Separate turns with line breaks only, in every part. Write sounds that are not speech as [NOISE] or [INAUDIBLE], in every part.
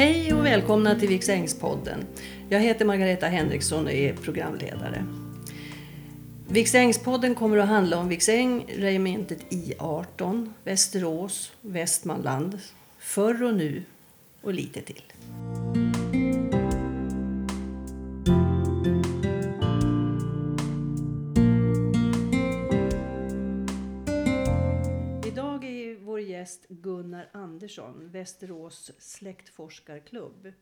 Hej och välkomna till Viksängspodden. Jag heter Margareta Henriksson och är programledare. Viksängspodden kommer att handla om Viksäng, regementet I18, Västerås, Västmanland, förr och nu och lite till. Gäst Gunnar Andersson, Västerås släktforskarklubb.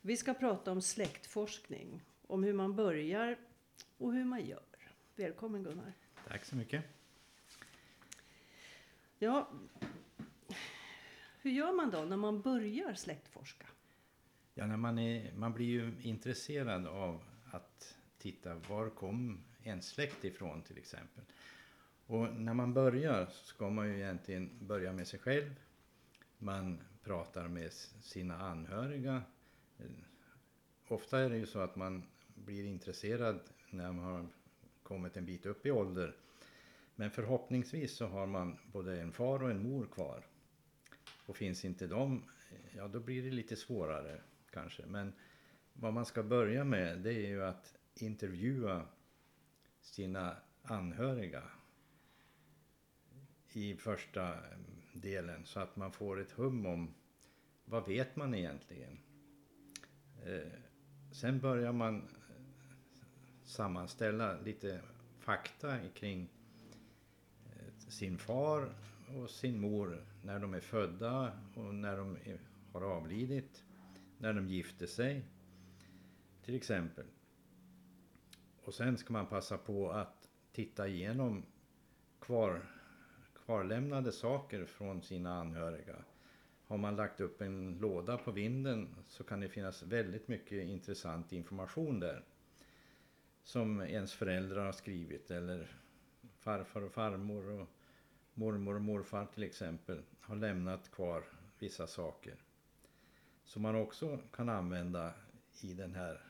Vi ska prata om släktforskning, om hur man börjar och hur man gör. Välkommen Gunnar.
Tack så mycket.
Ja, hur gör man då när man börjar släktforska?
Ja, när man, är, man blir ju intresserad av att titta var kom en släkt ifrån till exempel. Och när man börjar så ska man ju egentligen börja med sig själv. Man pratar med sina anhöriga. Ofta är det ju så att man blir intresserad när man har kommit en bit upp i ålder. Men förhoppningsvis så har man både en far och en mor kvar. Och finns inte de, ja då blir det lite svårare kanske. Men vad man ska börja med det är ju att intervjua sina anhöriga i första eh, delen så att man får ett hum om vad vet man egentligen. Eh, sen börjar man eh, sammanställa lite fakta kring eh, sin far och sin mor när de är födda och när de är, har avlidit, när de gifte sig till exempel. Och sen ska man passa på att titta igenom kvar, kvarlämnade saker från sina anhöriga. Har man lagt upp en låda på vinden så kan det finnas väldigt mycket intressant information där som ens föräldrar har skrivit eller farfar och farmor och mormor och morfar till exempel har lämnat kvar vissa saker. Som man också kan använda i den här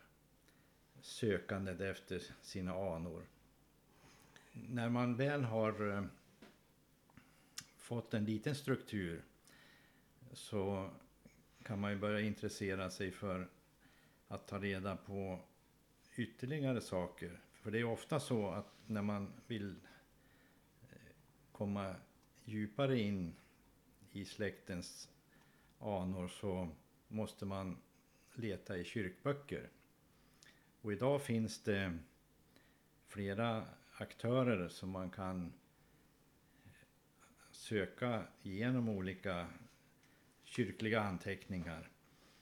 sökandet efter sina anor. När man väl har eh, fått en liten struktur så kan man ju börja intressera sig för att ta reda på ytterligare saker. För det är ofta så att när man vill eh, komma djupare in i släktens anor så måste man leta i kyrkböcker. Och idag finns det flera aktörer som man kan söka igenom olika kyrkliga anteckningar.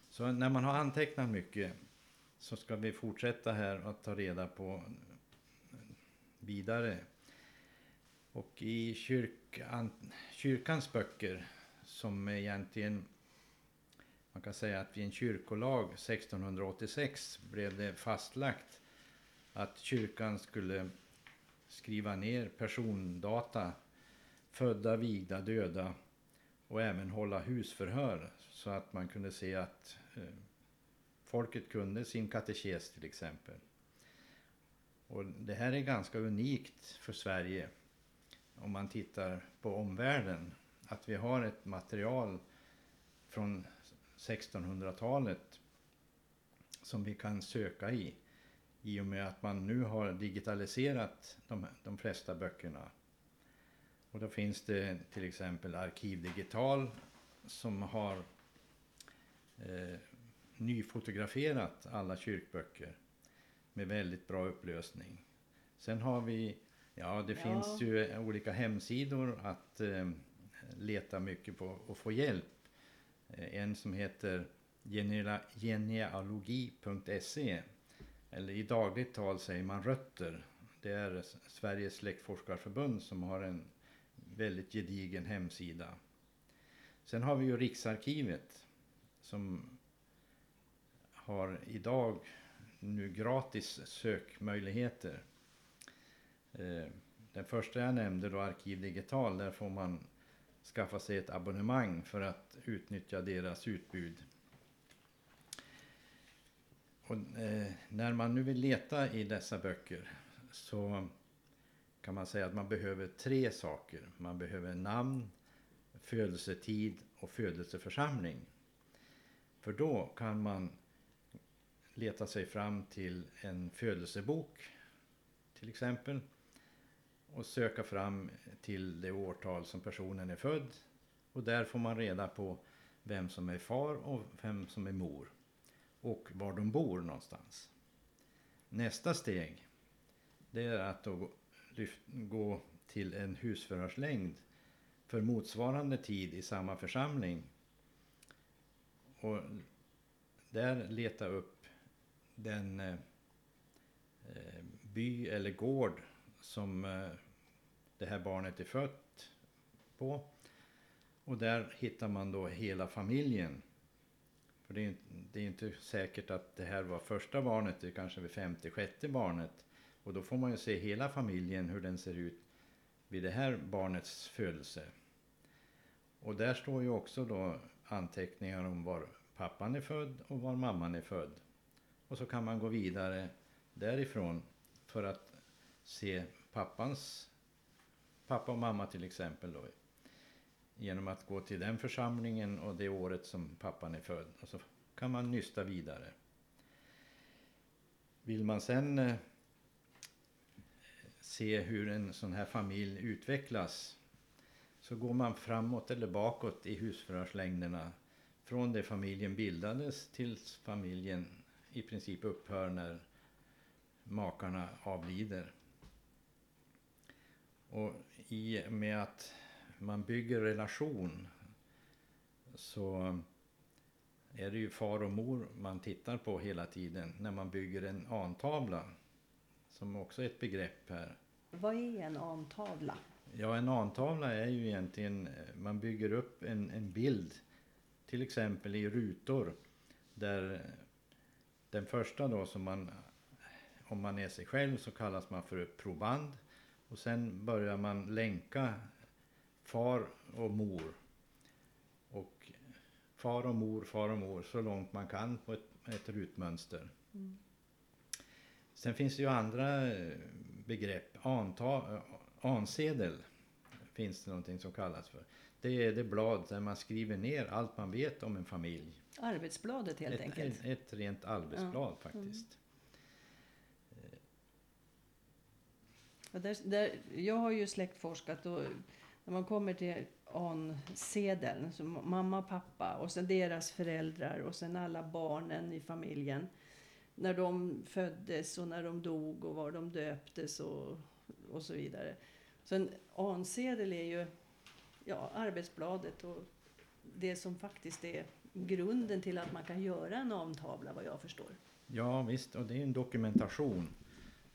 Så när man har antecknat mycket så ska vi fortsätta här att ta reda på vidare. Och i kyrkan, kyrkans böcker som egentligen man kan säga att vid en kyrkolag 1686 blev det fastlagt att kyrkan skulle skriva ner persondata, födda, vigda, döda och även hålla husförhör så att man kunde se att eh, folket kunde sin katekes till exempel. Och det här är ganska unikt för Sverige om man tittar på omvärlden. Att vi har ett material från 1600-talet som vi kan söka i. I och med att man nu har digitaliserat de, de flesta böckerna. Och då finns det till exempel Arkivdigital som har eh, nyfotograferat alla kyrkböcker med väldigt bra upplösning. Sen har vi, ja det ja. finns ju olika hemsidor att eh, leta mycket på och få hjälp. Eh, en som heter genealogi.se eller i dagligt tal säger man Rötter. Det är Sveriges släktforskarförbund som har en väldigt gedigen hemsida. Sen har vi ju Riksarkivet som har idag nu gratis sökmöjligheter. Eh, den första jag nämnde då, Arkiv Digital, där får man skaffa sig ett abonnemang för att utnyttja deras utbud. Och, eh, när man nu vill leta i dessa böcker så kan man säga att man behöver tre saker. Man behöver namn, födelsetid och födelseförsamling. För då kan man leta sig fram till en födelsebok till exempel och söka fram till det årtal som personen är född och där får man reda på vem som är far och vem som är mor och var de bor någonstans. Nästa steg det är att då gå till en husförhörslängd för motsvarande tid i samma församling och där leta upp den eh, eh, by eller gård som eh, det här barnet är fött på. Och där hittar man då hela familjen. För det är, det är inte säkert att det här var första barnet, det är kanske vid femte, sjätte barnet. Och då får man ju se hela familjen, hur den ser ut vid det här barnets födelse. Och där står ju också då anteckningar om var pappan är född och var mamman är född. Och så kan man gå vidare därifrån för att se pappans pappa och mamma till exempel då. Genom att gå till den församlingen och det året som pappan är född. Och så kan man nysta vidare. Vill man sen eh, se hur en sån här familj utvecklas så går man framåt eller bakåt i husförhörslängderna från det familjen bildades tills familjen i princip upphör när makarna avlider. Och i och med att man bygger relation så är det ju far och mor man tittar på hela tiden när man bygger en antavla. Som också är ett begrepp här.
Vad är en antavla?
Ja, en antavla är ju egentligen, man bygger upp en, en bild. Till exempel i rutor. Där den första då som man, om man är sig själv så kallas man för proband. Och sen börjar man länka far och mor. Och far och mor, far och mor så långt man kan på ett, ett rutmönster. Mm. Sen finns det ju andra eh, begrepp. Anta, ansedel finns det någonting som kallas för. Det är det blad där man skriver ner allt man vet om en familj.
Arbetsbladet helt
ett,
enkelt?
Ett, ett rent arbetsblad ja. faktiskt.
Ja, där, där, jag har ju släktforskat och när man kommer till ansedeln, så mamma, pappa och sen deras föräldrar och sen alla barnen i familjen. När de föddes och när de dog och var de döptes och, och så vidare. Så en ansedel är ju ja, arbetsbladet och det som faktiskt är grunden till att man kan göra en namntavla vad jag förstår.
Ja visst, och det är en dokumentation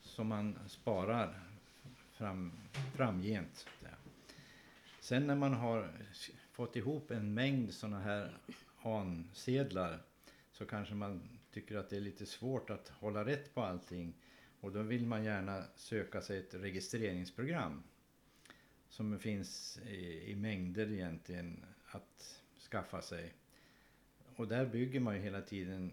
som man sparar fram, framgent. Sen när man har fått ihop en mängd sådana här ansedlar så kanske man tycker att det är lite svårt att hålla rätt på allting. Och då vill man gärna söka sig ett registreringsprogram som finns i, i mängder egentligen att skaffa sig. Och där bygger man ju hela tiden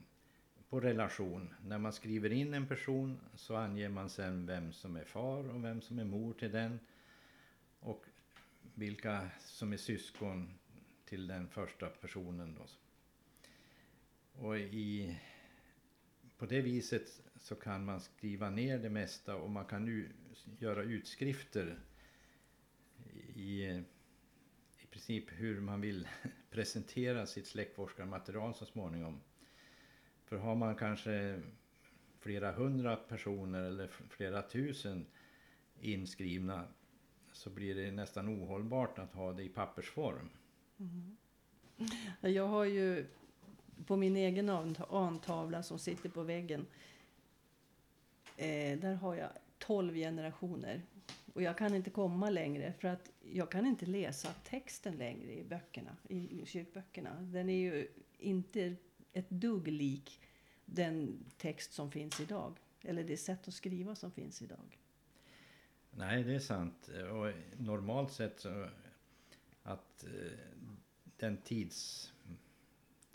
på relation. När man skriver in en person så anger man sen vem som är far och vem som är mor till den. Och vilka som är syskon till den första personen. Då. Och i, på det viset så kan man skriva ner det mesta och man kan nu göra utskrifter i, i princip hur man vill [LAUGHS] presentera sitt släktforskarmaterial så småningom. För har man kanske flera hundra personer eller flera tusen inskrivna så blir det nästan ohållbart att ha det i pappersform. Mm.
Jag har ju på min egen antavla som sitter på väggen. Eh, där har jag tolv generationer. Och jag kan inte komma längre för att jag kan inte läsa texten längre i böckerna, i kyrkböckerna. Den är ju inte ett dugg lik den text som finns idag. Eller det sätt att skriva som finns idag.
Nej, det är sant. Och normalt sett så att eh, den tids,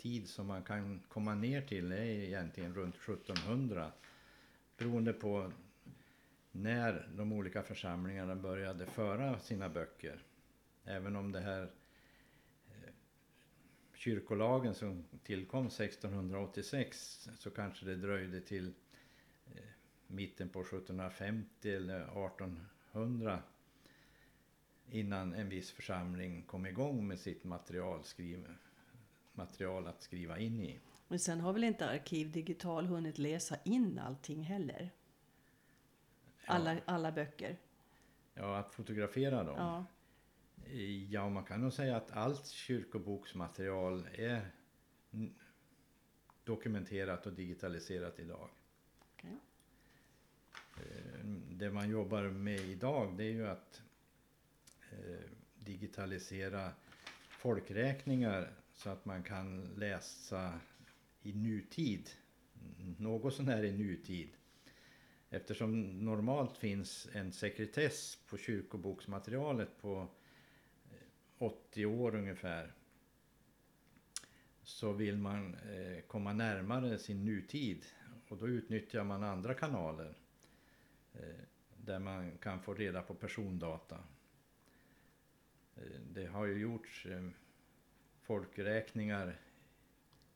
tid som man kan komma ner till är egentligen runt 1700. Beroende på när de olika församlingarna började föra sina böcker. Även om det här eh, kyrkolagen som tillkom 1686 så kanske det dröjde till eh, mitten på 1750 eller 1800 innan en viss församling kom igång med sitt material, material att skriva in i.
Men sen har väl inte Arkiv Digital hunnit läsa in allting heller? Alla, alla böcker?
Ja, att fotografera dem.
Ja.
Ja, man kan nog säga att allt kyrkoboksmaterial är dokumenterat och digitaliserat idag.
Okej.
Eh, Det man jobbar med idag det är ju att eh, digitalisera folkräkningar så att man kan läsa i nutid, något sån här i nutid. Eftersom normalt finns en sekretess på kyrkoboksmaterialet på eh, 80 år ungefär. Så vill man eh, komma närmare sin nutid och då utnyttjar man andra kanaler. Eh, där man kan få reda på persondata. Det har ju gjorts folkräkningar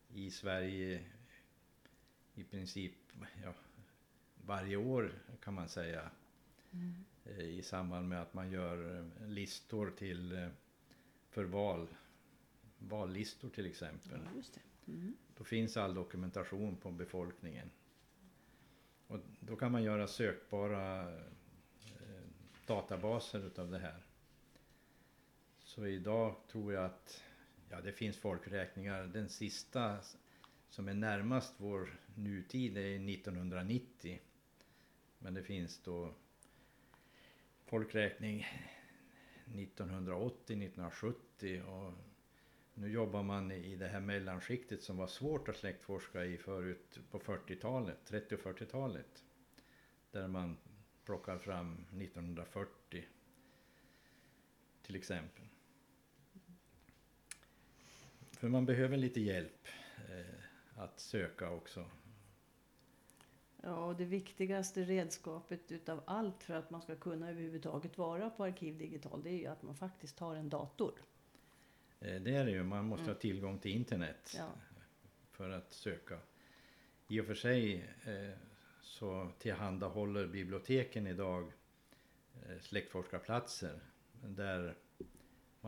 i Sverige i princip ja, varje år kan man säga.
Mm.
Eh, I samband med att man gör eh, listor till eh, för val. Vallistor till exempel.
Ja. Mm.
Då finns all dokumentation på befolkningen. Och då kan man göra sökbara databaser utav det här. Så idag tror jag att ja, det finns folkräkningar. Den sista som är närmast vår nutid är 1990. Men det finns då folkräkning 1980, 1970 och nu jobbar man i det här mellanskiktet som var svårt att släktforska i förut på 40-talet, 30 och 40-talet. Där man plockar fram 1940 till exempel. För man behöver lite hjälp eh, att söka också.
Ja, och det viktigaste redskapet utav allt för att man ska kunna överhuvudtaget vara på Arkiv Digital, det är ju att man faktiskt har en dator.
Eh, det är det ju, man måste
Mm.
ha tillgång till internet.
Ja.
för att söka. I och för sig eh, så tillhandahåller biblioteken idag eh, släktforskarplatser där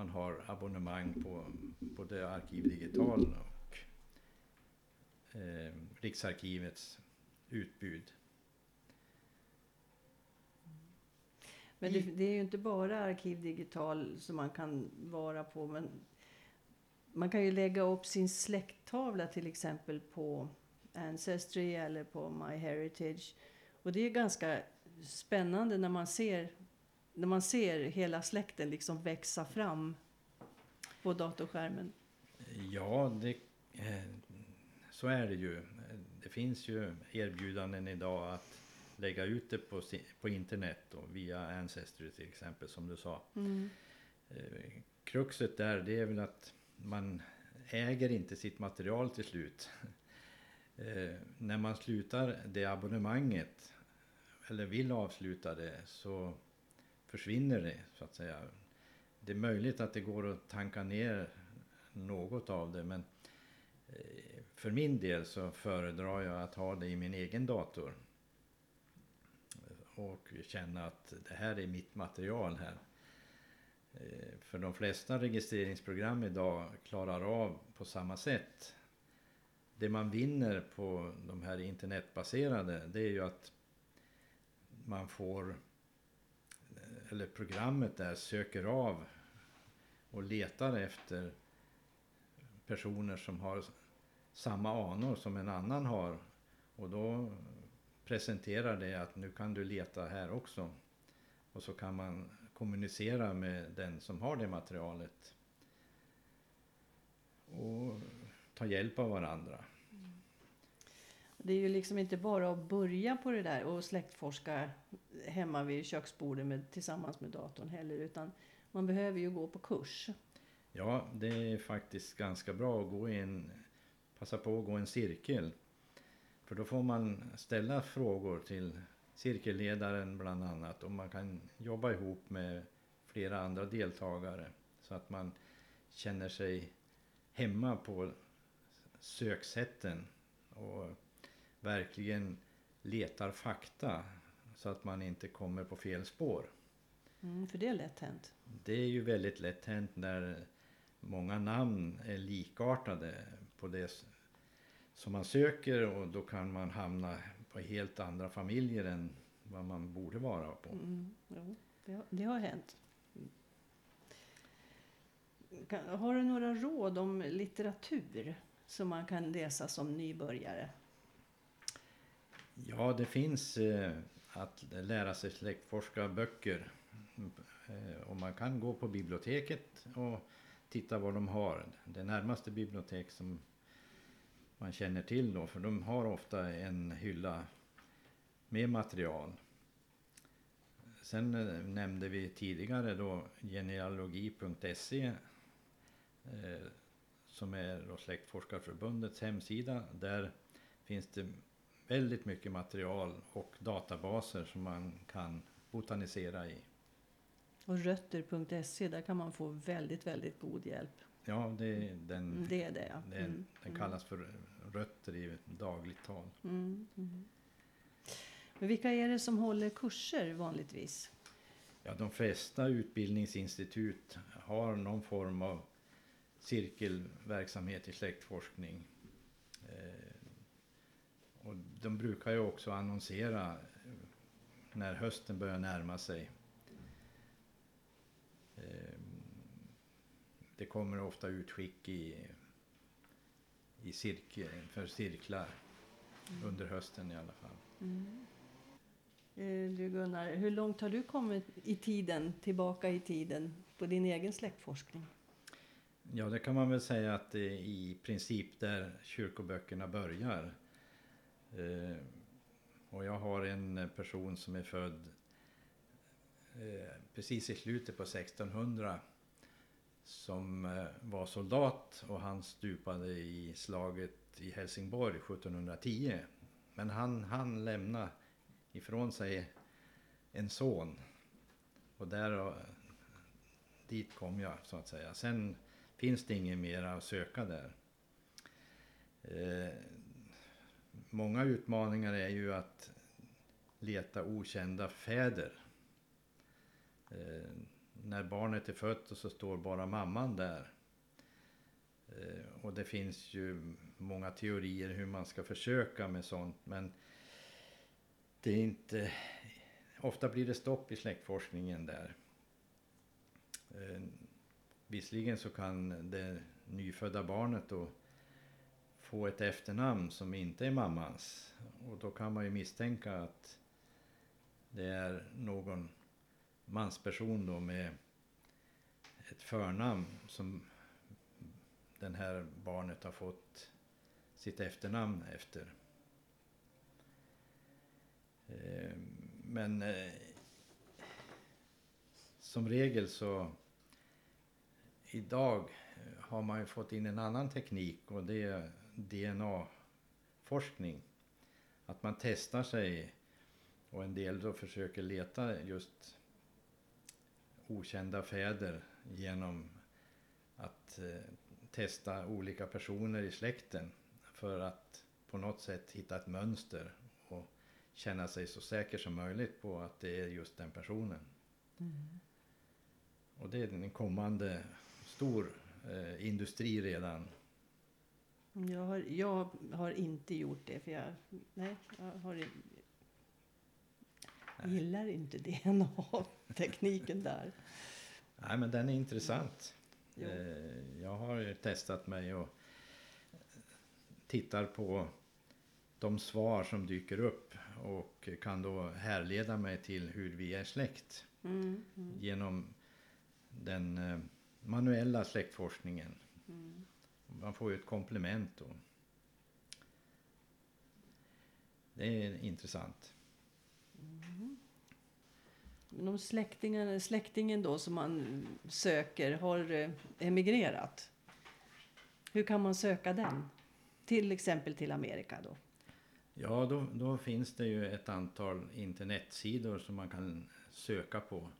man har abonnemang på både Arkiv Digital och eh, Riksarkivets utbud.
Men det, det är ju inte bara Arkiv Digital som man kan vara på. Men man kan ju lägga upp sin släkttavla till exempel på Ancestry eller på MyHeritage. Och det är ganska spännande när man ser, när man ser hela släkten liksom växa fram på datorskärmen.
Ja, det, eh, så är det ju. Det finns ju erbjudanden idag att lägga ut det på, på internet och via Ancestry till exempel som du sa. Eh, Kruxet där det är väl att man äger inte sitt material till slut. Eh, när man slutar det abonnemanget eller vill avsluta det så försvinner det så att säga. Det är möjligt att det går att tanka ner något av det men eh, för min del så föredrar jag att ha det i min egen dator. Och känna att det här är mitt material här. Eh, för de flesta registreringsprogram idag klarar av på samma sätt. Det man vinner på de här internetbaserade det är ju att man får, eller programmet där söker av och letar efter personer som har samma anor som en annan har. Och då presenterar det att nu kan du leta här också. Och så kan man kommunicera med den som har det materialet. Och ta hjälp av varandra.
Det är ju liksom inte bara att börja på det där och släktforska hemma vid köksbordet med, tillsammans med datorn heller. Utan man behöver ju gå på kurs.
Ja, det är faktiskt ganska bra att gå in, passa på att gå en cirkel. För då får man ställa frågor till cirkelledaren bland annat och man kan jobba ihop med flera andra deltagare så att man känner sig hemma på söksätten och verkligen letar fakta så att man inte kommer på fel spår.
Mm, för det är lätt hänt.
Det är ju väldigt lätt hänt när många namn är likartade på det som man söker och då kan man hamna på helt andra familjer än vad man borde vara på.
Mm, jo, det, har, det har hänt. Kan, har du några råd om litteratur som man kan läsa som nybörjare?
Ja, det finns eh, att lära sig släktforska böcker. Eh, och man kan gå på biblioteket och titta vad de har. Det närmaste bibliotek som man känner till då, för de har ofta en hylla med material. Sen eh, nämnde vi tidigare då genealogi.se eh, som är då Släktforskarförbundets hemsida. Där finns det väldigt mycket material och databaser som man kan botanisera i.
Och rötter.se, där kan man få väldigt, väldigt god hjälp.
Ja, det den,
Mm, Det är det, ja.
det är,
Mm,
den kallas för rötter i dagligt tal.
mm, mm. Men vilka är det som håller kurser vanligtvis?
Ja, de flesta utbildningsinstitut har någon form av cirkelverksamhet i släktforskning. Eh, de brukar ju också annonsera när hösten börjar närma sig. Eh, det kommer ofta utskick i, i cirkel, för cirklar under hösten i alla fall.
Mm. Eh, Du Gunnar, hur långt har du kommit i tiden, tillbaka i tiden, på din egen släktforskning?
Ja, det kan man väl säga att i princip där kyrkoböckerna börjar. Eh, och jag har en person som är född eh, precis i slutet på 1600 som eh, var soldat och han stupade i slaget i Helsingborg 1710. Men han han lämna ifrån sig en son. Och där, eh, dit kom jag så att säga. Sen finns det inget mer att söka där. Eh, Många utmaningar är ju att leta okända fäder. Eh, när barnet är fött och så står bara mamman där. Eh, och det finns ju många teorier hur man ska försöka med sånt men det är inte... Ofta blir det stopp i släktforskningen där. Eh, Visserligen så kan det nyfödda barnet då få ett efternamn som inte är mammans. Och då kan man ju misstänka att det är någon mansperson då med ett förnamn som den här barnet har fått sitt efternamn efter. Eh, men eh, som regel så idag har man ju fått in en annan teknik och det är DNA-forskning. Att man testar sig och en del då försöker leta just okända fäder genom att eh, testa olika personer i släkten för att på något sätt hitta ett mönster och känna sig så säker som möjligt på att det är just den personen. Och det är en kommande stor eh, industri redan.
Jag har, jag har inte gjort det, för jag, nej, jag har,
Nej.
gillar inte DNA-tekniken där.
Nej men den är intressant.
Jo.
Eh, jag har ju testat mig och tittar på de svar som dyker upp och kan då härleda mig till hur vi är släkt
Mm, mm,
genom den eh, manuella släktforskningen.
mm.
Man får ju ett komplement då. Det är intressant.
Men om släktingen, släktingen då som man söker har eh, emigrerat, hur kan man söka den? Till exempel till Amerika då?
Ja, då, då finns det ju ett antal internetsidor som man kan söka på.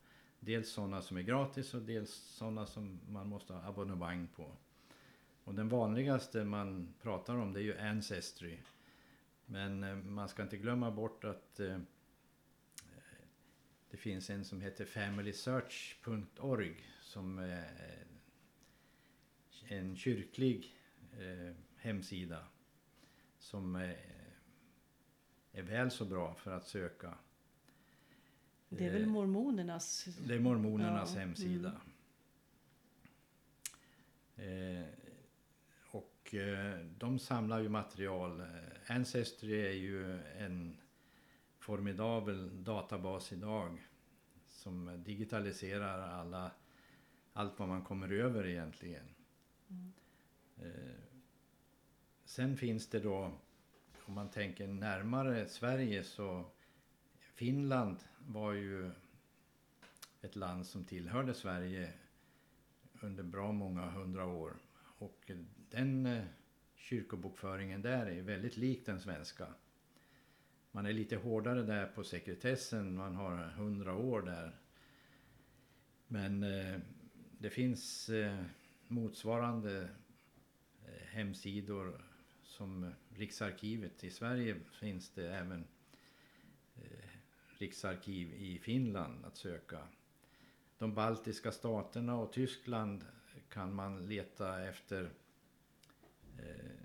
Dels sådana som är gratis och dels sådana som man måste ha abonnemang på. Och den vanligaste man pratar om det är ju Ancestry. Men eh, man ska inte glömma bort att eh, det finns en som heter familysearch.org som är en kyrklig eh, hemsida som är, väl så bra för att söka.
Det är väl
Eh,
mormonernas...
Det är mormonernas
Ja,
hemsida. Eh, och eh, de samlar ju material. Eh, Ancestry är ju en formidabel databas idag som digitaliserar alla, allt vad man kommer över egentligen.
Mm.
Eh, sen finns det då, om man tänker närmare Sverige så Finland var ju ett land som tillhörde Sverige under bra många hundra år. Och den eh, kyrkobokföringen där är väldigt lik den svenska. Man är lite hårdare där på sekretessen, man har hundra år där. Men eh, det finns eh, motsvarande eh, hemsidor som Riksarkivet. I Sverige finns det även eh, riksarkiv i Finland att söka. De baltiska staterna och Tyskland kan man leta efter Eh,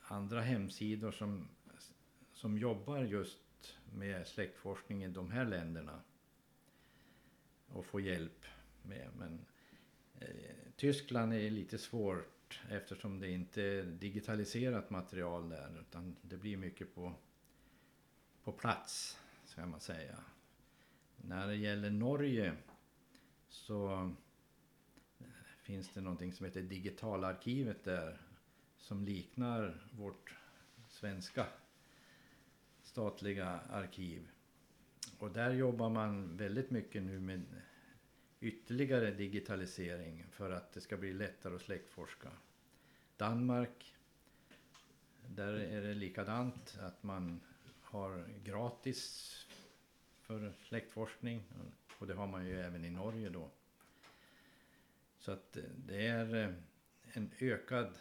andra hemsidor som, som jobbar just med släktforskning i de här länderna. Och få hjälp med. Men eh, Tyskland är lite svårt eftersom det inte är digitaliserat material där utan det blir mycket på, på plats ska man säga. När det gäller Norge så eh, finns det någonting som heter Digitalarkivet där som liknar vårt svenska statliga arkiv. Och där jobbar man väldigt mycket nu med ytterligare digitalisering för att det ska bli lättare att släktforska. Danmark, där är det likadant att man har gratis för släktforskning och det har man ju även i Norge då. Så att det är en ökad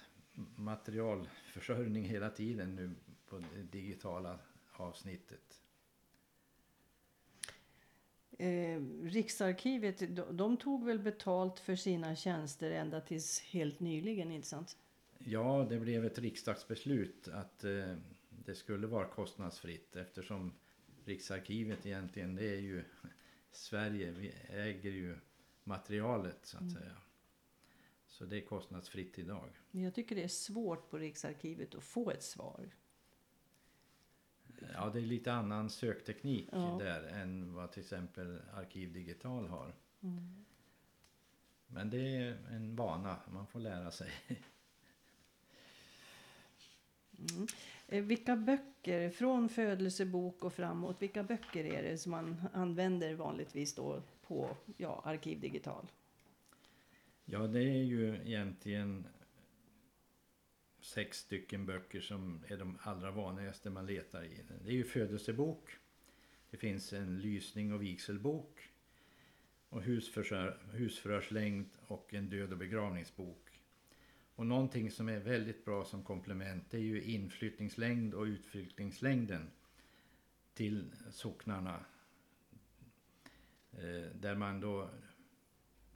materialförsörjning hela tiden nu på det digitala avsnittet.
Eh, Riksarkivet, de, de tog väl betalt för sina tjänster ända tills helt nyligen, inte sant?
Ja, det blev ett riksdagsbeslut att eh, det skulle vara kostnadsfritt eftersom Riksarkivet egentligen det är ju Sverige, vi äger ju materialet så att
Mm.
säga. Så det är kostnadsfritt idag.
Jag tycker det är svårt på Riksarkivet att få ett svar.
Ja, det är lite annan sökteknik
Ja.
där än vad till exempel Arkiv Digital har.
Mm.
Men det är en vana, man får lära sig.
Mm. Eh, Vilka böcker, från födelsebok och framåt, vilka böcker är det som man använder vanligtvis då på ja, Arkiv Digital?
Ja, det är ju egentligen sex stycken böcker som är de allra vanligaste man letar i. Det är ju födelsebok. Det finns en lysning och vigselbok. Och husförhörslängd och en död och begravningsbok. Och någonting som är väldigt bra som komplement är ju inflyttningslängd och utflyttningslängden till socknarna. Eh, där man då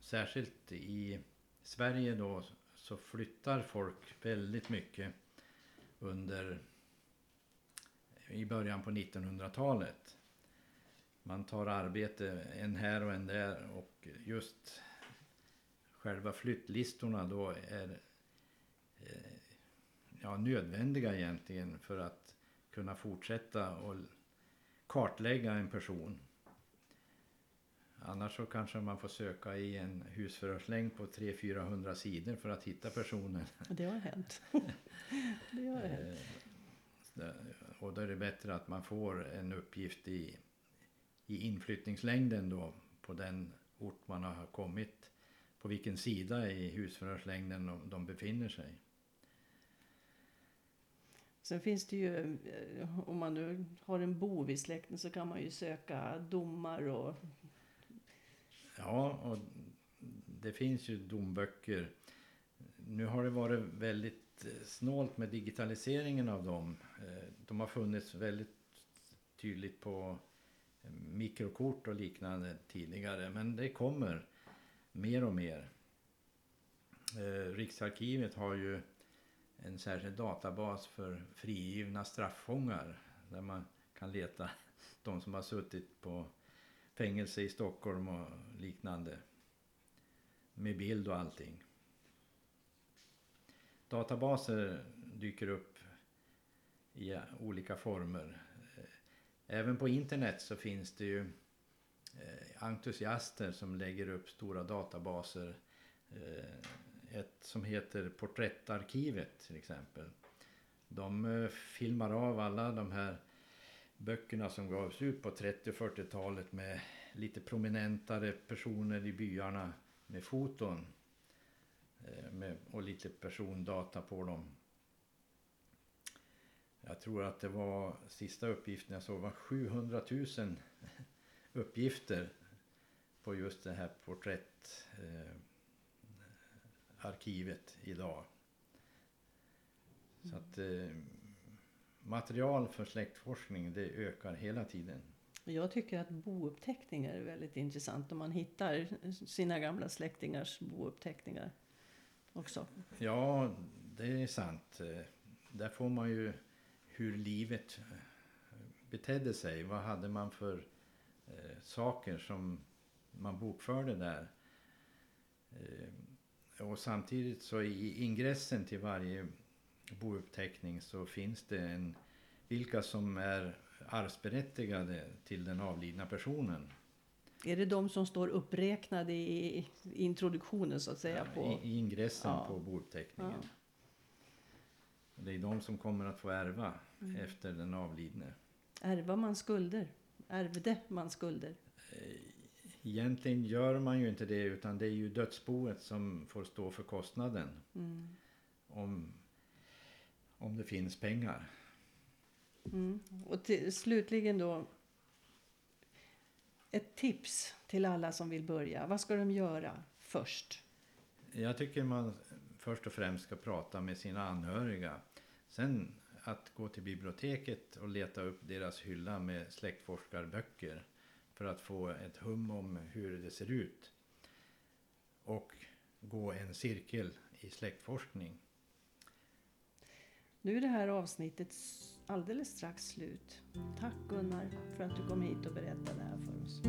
särskilt i Sverige då så flyttar folk väldigt mycket under i början på 1900-talet. Man tar arbete en här och en där och just själva flyttlistorna då är eh, ja, nödvändiga egentligen för att kunna fortsätta och kartlägga en person. Annars så kanske man får söka i en husförhörslängd på 300-400 sidor för att hitta personen.
Det har hänt. [LAUGHS] det har hänt.
Eh, Och då är det bättre att man får en uppgift i, i inflyttningslängden då på den ort man har kommit. På vilken sida i husförhörslängden de- de befinner sig.
Sen finns det ju, eh, om man nu har en bov i släkten så kan man ju söka domar och
Ja, och det finns ju domböcker. nu har det varit väldigt eh, snålt med digitaliseringen av dem. Eh, de har funnits väldigt tydligt på eh, mikrokort och liknande tidigare. Men det kommer mer och mer. Riksarkivet har ju en särskild databas för frigivna straffångar, Där man kan leta [LAUGHS] de som har suttit på fängelse i Stockholm och liknande. Med bild och allting. Databaser dyker upp i olika former. Även på internet så finns det ju eh, entusiaster som lägger upp stora databaser. Eh, ett som heter Porträttarkivet till exempel. De eh, filmar av alla de här böckerna som gavs ut på 30 och 40-talet med lite prominentare personer i byarna med foton eh, med, och lite persondata på dem. Jag tror att det var sista uppgiften jag såg var 700 000 [LAUGHS] uppgifter på just det här porträttarkivet eh, idag. Så att eh, material för släktforskning det ökar hela tiden.
Jag tycker att bouppteckningar är väldigt intressant om man hittar sina gamla släktingars bouppteckningar också.
Ja, det är sant. Där får man ju hur livet betedde sig. Vad hade man för eh, saker som man bokförde där. Eh, och samtidigt så i ingressen till varje bouppteckning så finns det en vilka som är arvsberättigade till den avlidna personen.
Är det de som står uppräknade i introduktionen så att säga?
Ja,
på...
I ingressen ja. på bouppteckningen. Ja. Det är de som kommer att få ärva mm. efter den avlidne.
Ärvar man skulder? Ärvde man skulder?
Eh, egentligen gör man ju inte det utan det är ju dödsboet som får stå för kostnaden. Mm. Om, om det finns pengar.
Mm. Och till, slutligen då ett tips till alla som vill börja? Vad ska de göra först?
Jag tycker man först och främst ska prata med sina anhöriga. Sen att gå till biblioteket och leta upp deras hylla med släktforskarböcker för att få ett hum om hur det ser ut. Och gå en cirkel i släktforskning.
Nu är det här avsnittet alldeles strax slut. Tack Gunnar för att du kom hit och berättade det här för oss.